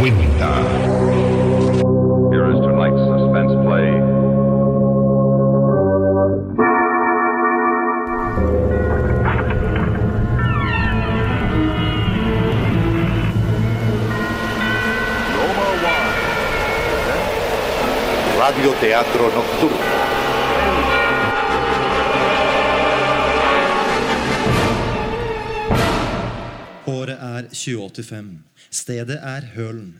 cuenta. Here is tonight's suspense play. Roma Teatro Nocturno. Er 2085. Stedet er Hølen.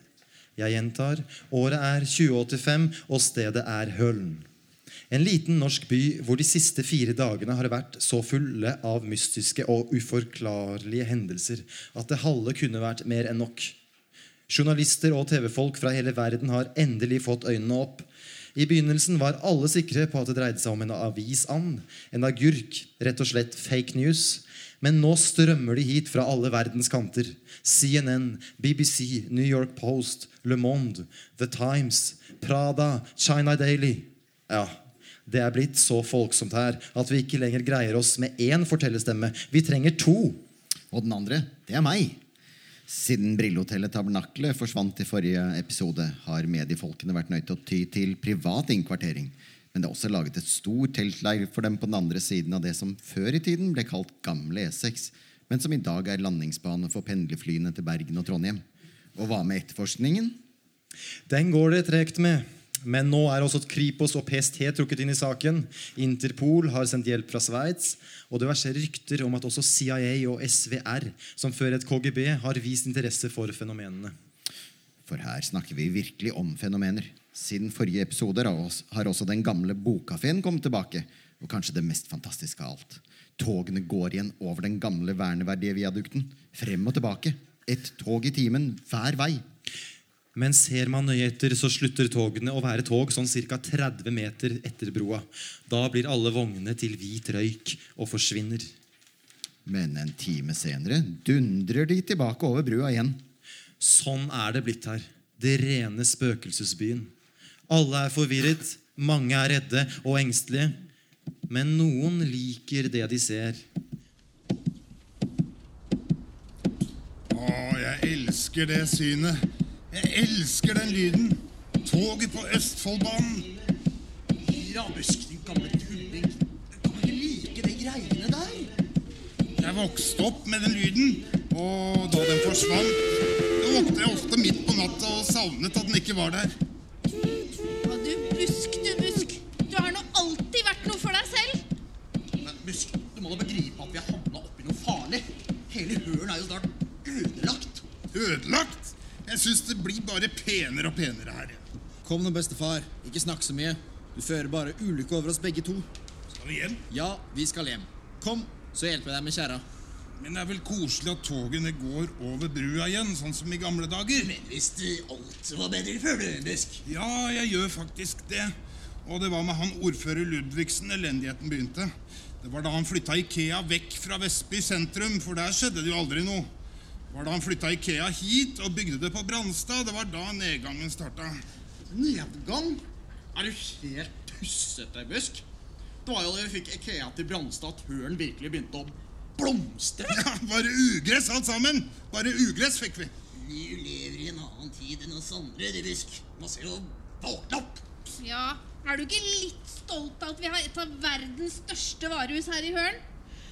Jeg gjentar. Året er 2085, og stedet er Hølen. En liten norsk by hvor de siste fire dagene har vært så fulle av mystiske og uforklarlige hendelser at det halve kunne vært mer enn nok. Journalister og TV-folk fra hele verden har endelig fått øynene opp. I begynnelsen var alle sikre på at det dreide seg om en avisand, en agurk, rett og slett fake news. Men nå strømmer de hit fra alle verdens kanter. CNN, BBC, New York Post, Le Monde, The Times, Prada, China Daily. Ja, det er blitt så folksomt her at vi ikke lenger greier oss med én fortellerstemme. Vi trenger to. Og den andre, det er meg. Siden Brillehotellet Tabernaklet forsvant i forrige episode, har mediefolkene vært nødt til å ty til privat innkvartering. Men det er også laget et stor teltleir for dem på den andre siden av det som før i tiden ble kalt Gamle E6, men som i dag er landingsbane for pendlerflyene til Bergen og Trondheim. Og hva med etterforskningen? Den går det tregt med. Men nå er også Kripos og PST trukket inn i saken. Interpol har sendt hjelp fra Sveits. Og det verste rykter om at også CIA og SVR, som før et KGB, har vist interesse for fenomenene. For her snakker vi virkelig om fenomener. Siden forrige episoder har har også den gamle bokkafeen kommet tilbake. Og kanskje det mest fantastiske av alt. Togene går igjen over den gamle verneverdige viadukten. Frem og tilbake. Et tog i timen hver vei. Men ser man nøye etter, så slutter togene å være tog sånn ca. 30 meter etter broa. Da blir alle vognene til hvit røyk og forsvinner. Men en time senere dundrer de tilbake over brua igjen. Sånn er det blitt her. Det rene spøkelsesbyen. Alle er forvirret, mange er redde og engstelige. Men noen liker det de ser. Å, jeg elsker det synet. Jeg elsker den lyden. Toget på Østfoldbanen. Rabusk, din gamle tulling. Kan ikke like de greiene der? Jeg vokste opp med den lyden, og da den forsvant, våknet jeg ofte midt på natta og savnet at den ikke var der. Er jo snart ødelagt. Ødelagt? Jeg syns det blir bare penere og penere her. Kom nå, bestefar. Ikke snakk så mye. Du fører bare ulykke over oss begge to. Skal vi hjem? Ja, vi skal hjem. Kom, så hjelper jeg deg med kjerra. Men det er vel koselig at togene går over brua igjen, sånn som i gamle dager? Men hvis alt var bedre før, du, Busk. Ja, jeg gjør faktisk det. Og det var med han ordfører Ludvigsen elendigheten begynte. Det var da han flytta Ikea vekk fra Vestby sentrum, for der skjedde det jo aldri noe. Det var da han flytta Ikea hit og bygde det på Branstad. det var da nedgangen starta. Nedgang? Er du helt tussete, Busk? Det var jo da vi fikk Ikea til Branstad at høren virkelig begynte å blomstre. Ja, bare ugress alt sammen! Bare ugress fikk vi. Vi lever i en annen tid enn oss andre, du, Busk. Man ser jo våkne opp. Ja, Er du ikke litt stolt av at vi har et av verdens største varehus her i Hølen?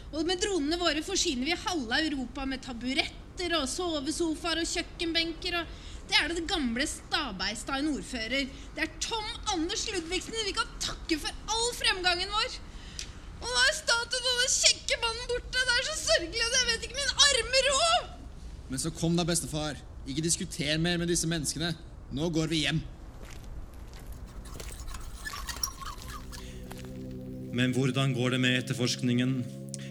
Og med dronene våre forsyner vi halve Europa med taburetter og sovesofaer og kjøkkenbenker. og Det er det gamle Stabeistad en ordfører. Det er Tom Anders Ludvigsen vi kan takke for all fremgangen vår. Og nå er statuen av den kjekke mannen borte. Det er så sørgelig at jeg vet ikke min arme råd. Men så kom da, bestefar. Ikke diskuter mer med disse menneskene. Nå går vi hjem. Men hvordan går det med etterforskningen?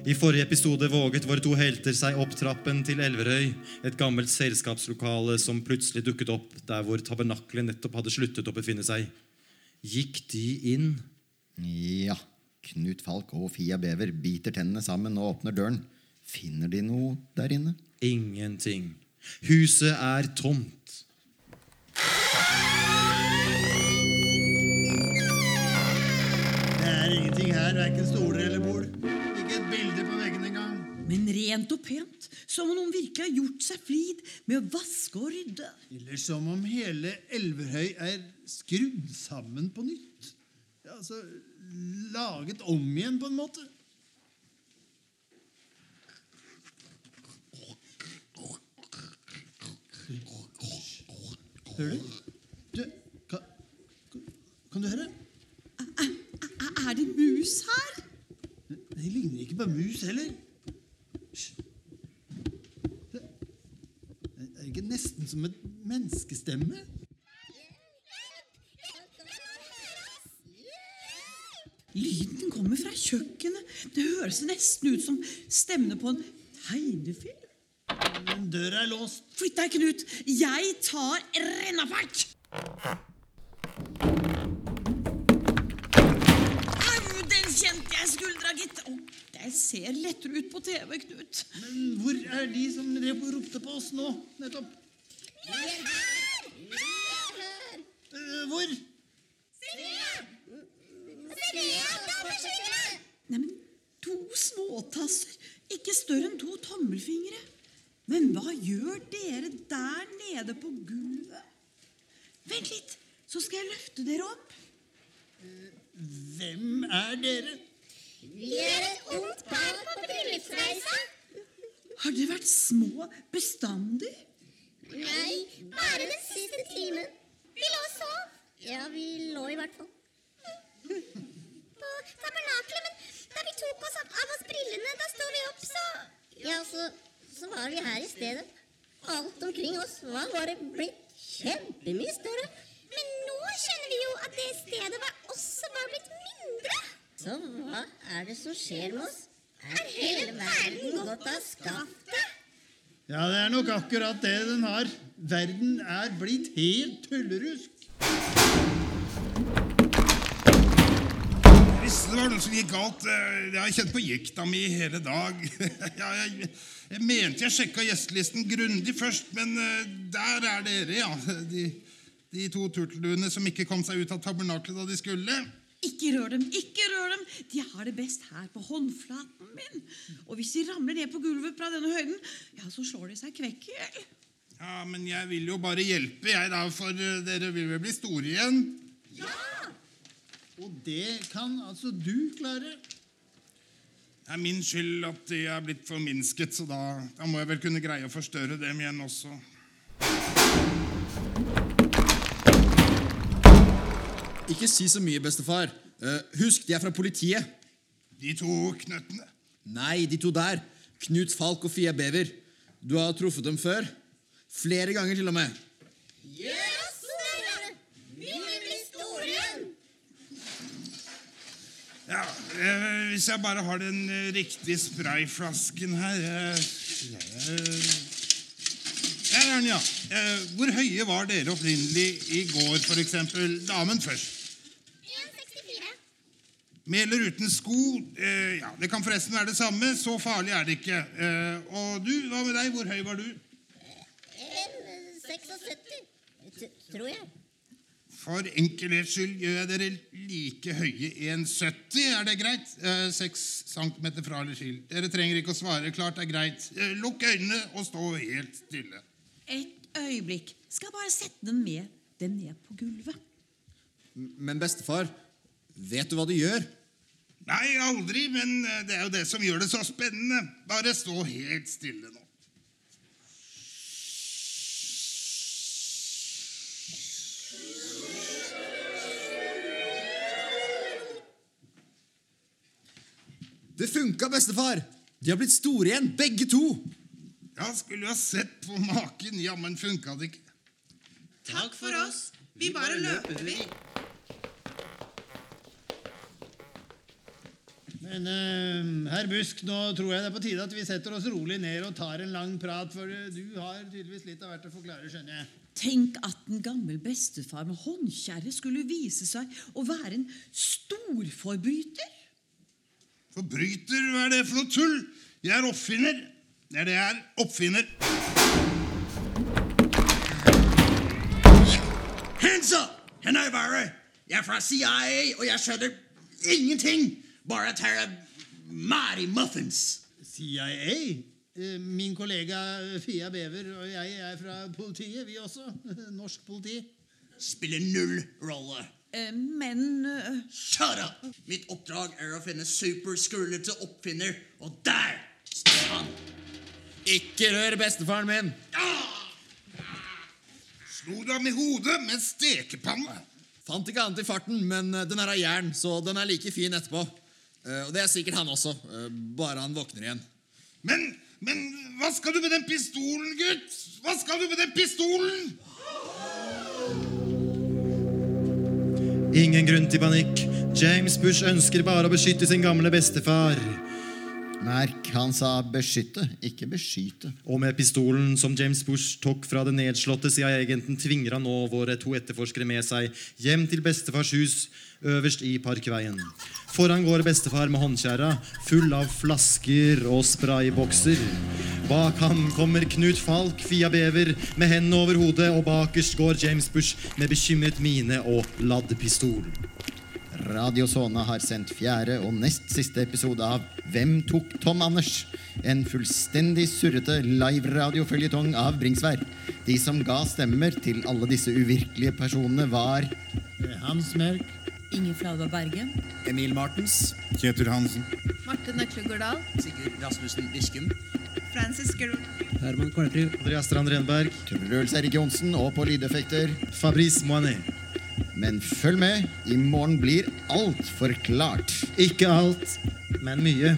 I forrige episode våget våre to helter seg opp trappen til Elverøy, et gammelt selskapslokale som plutselig dukket opp der hvor tabernaklet nettopp hadde sluttet å befinne seg. Gikk de inn? Ja. Knut Falk og Fia Bever biter tennene sammen og åpner døren. Finner de noe der inne? Ingenting. Huset er tomt. Er verken stoler eller bord. Ikke et bilde på veggen engang. Men rent og pent, som om noen virkelig har gjort seg flid med å vaske og rydde. Eller som om hele Elverhøy er skrudd sammen på nytt. Ja, altså laget om igjen, på en måte. Hører du? Du, kan, kan du høre? Er det mus her? Det ligner ikke på mus heller. Det er ikke nesten som et menneskestemme? Lyden kommer fra kjøkkenet. Det høres nesten ut som stemmene på en tegnefilm. Men døra er låst. Flytt deg, Knut. Jeg tar rennafart. Det ser lettere ut på TV, Knut. Men hvor er de som drev og ropte på oss nå, nettopp? Vi er her! Vi er her! Uh, hvor? Neimen, to småtasser. Ikke større enn to tommelfingre. Men hva gjør dere der nede på gulvet? Vent litt, så skal jeg løfte dere opp. Hvem er dere? Vi er et ungt. Har dere vært små bestandig? Nei, bare den siste timen. Vi lå og sov. Ja, vi lå i hvert fall. På tabernakelet, men da vi tok oss av oss brillene, da sto vi opp, så Ja, så, så var vi her i stedet. Alt omkring oss var bare blitt kjempemye større. Men nå skjønner vi jo at det stedet var også var blitt mindre. Så hva er det som skjer med oss? Er hele verden gått av skaftet? Ja, det er nok akkurat det den har. Verden er blitt helt tullerusk. Hvis det var noe som gikk galt. Eh, Jeg har kjent på jekta mi i hele dag. Ja, jeg, jeg mente jeg sjekka gjestelisten grundig først, men eh, der er dere, ja. De, de to turtelduene som ikke kom seg ut av tabernaklet da de skulle. Ikke rør dem, ikke rør dem! De har det best her på håndflaten min. Og hvis de ramler ned på gulvet fra denne høyden, ja, så slår de seg kvekk i hjel. Ja, Men jeg vil jo bare hjelpe, jeg, da, for eh, dere vil vel bli store igjen? Ja! Og det kan altså du klare. Det er min skyld at de er blitt forminsket, så da, da må jeg vel kunne greie å forstørre dem igjen også. Ikke si så mye, bestefar. Uh, husk, de er fra politiet. De to knøttene. Nei, de to der. Knut Falk og Fia Bever. Du har truffet dem før. Flere ganger til og med. Vil bli store igjen! Ja, eh, Hvis jeg bare har den eh, riktige sprayflasken her eh, eh, Der er den, ja. Eh, hvor høye var dere opprinnelig i går, f.eks.? Damen først. 1,64. Med eller uten sko? Eh, ja, Det kan forresten være det samme. Så farlig er det ikke. Eh, og du, hva med deg? Hvor høy var du? 1,76. Tror jeg. For enkelhets skyld gjør jeg dere like høye 1,70. Er det greit? Eh, 6 cm fra eller til. Dere trenger ikke å svare. Klart det er greit. Eh, lukk øynene og stå helt stille. Et øyeblikk. Skal bare sette den med den ned på gulvet. Men bestefar, vet du hva du gjør? Nei, aldri, men eh, det er jo det som gjør det så spennende. Bare stå helt stille nå. Det funka, bestefar! De har blitt store igjen, begge to. Ja, skulle jo ha sett på maken. Jammen funka det ikke. Takk for oss. Vi bare løper, vi. Men uh, herr Busk, nå tror jeg det er på tide at vi setter oss rolig ned og tar en lang prat, for du har tydeligvis litt av hvert å forklare, skjønner jeg. Tenk at en gammel bestefar med håndkjerre skulle vise seg å være en storforbryter. Forbryter, hva er det for noe tull? Jeg er oppfinner. Det er det jeg er. Oppfinner. Hands up! Er bare Jeg er fra CIA, og jeg skjønner ingenting. Bare tar Mari Muffins. CIA? Eh, Min kollega Fia Bever og jeg er fra politiet, vi også. Norsk politi. Spiller null rolle. Eh, Men eh, Shut up! Mitt oppdrag er å finne superskrullete oppfinner, og der står han! Ikke rør bestefaren min! Slo du ham i hodet med stekepanne? Fant ikke annet i farten, men den er av jern, så den er like fin etterpå. Eh, Og det er sikkert han også, eh, bare han våkner igjen. Men, men hva skal du med den pistolen, gutt? Hva skal du med den pistolen? Ingen grunn til panikk. James Bush ønsker bare å beskytte sin gamle bestefar. Merk, han sa beskytte, ikke beskyte. Og med pistolen som James Bush tok fra den nedslåtte CIA-agenten, tvinger han nå våre to etterforskere med seg hjem til bestefars hus øverst i Parkveien. Foran går bestefar med håndkjerra, full av flasker og spraybokser. Bak ham kommer Knut Falk, Fia Bever, med hendene over hodet, og bakerst går James Bush med bekymret mine og ladd pistol. Radio Sona har sendt fjerde og nest siste episode av Hvem tok Tom Anders? En fullstendig surrete live-radioføljetong av Bringsvær. De som ga stemmer til alle disse uvirkelige personene, var Hans Merk. Inger Flaberg Bergen. Emil Martens. Kjetil Hansen. Marte Nøkle Gordal. Sigurd Rasmussen Biskum. Francis Gru. Herman Kvartliv. Andreas Strand Renberg. Truls Erik Johnsen og på lydeffekter Fabrice Moinet. Men følg med, i morgen blir alt forklart. Ikke alt, men mye.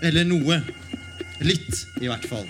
Eller noe. Litt, i hvert fall.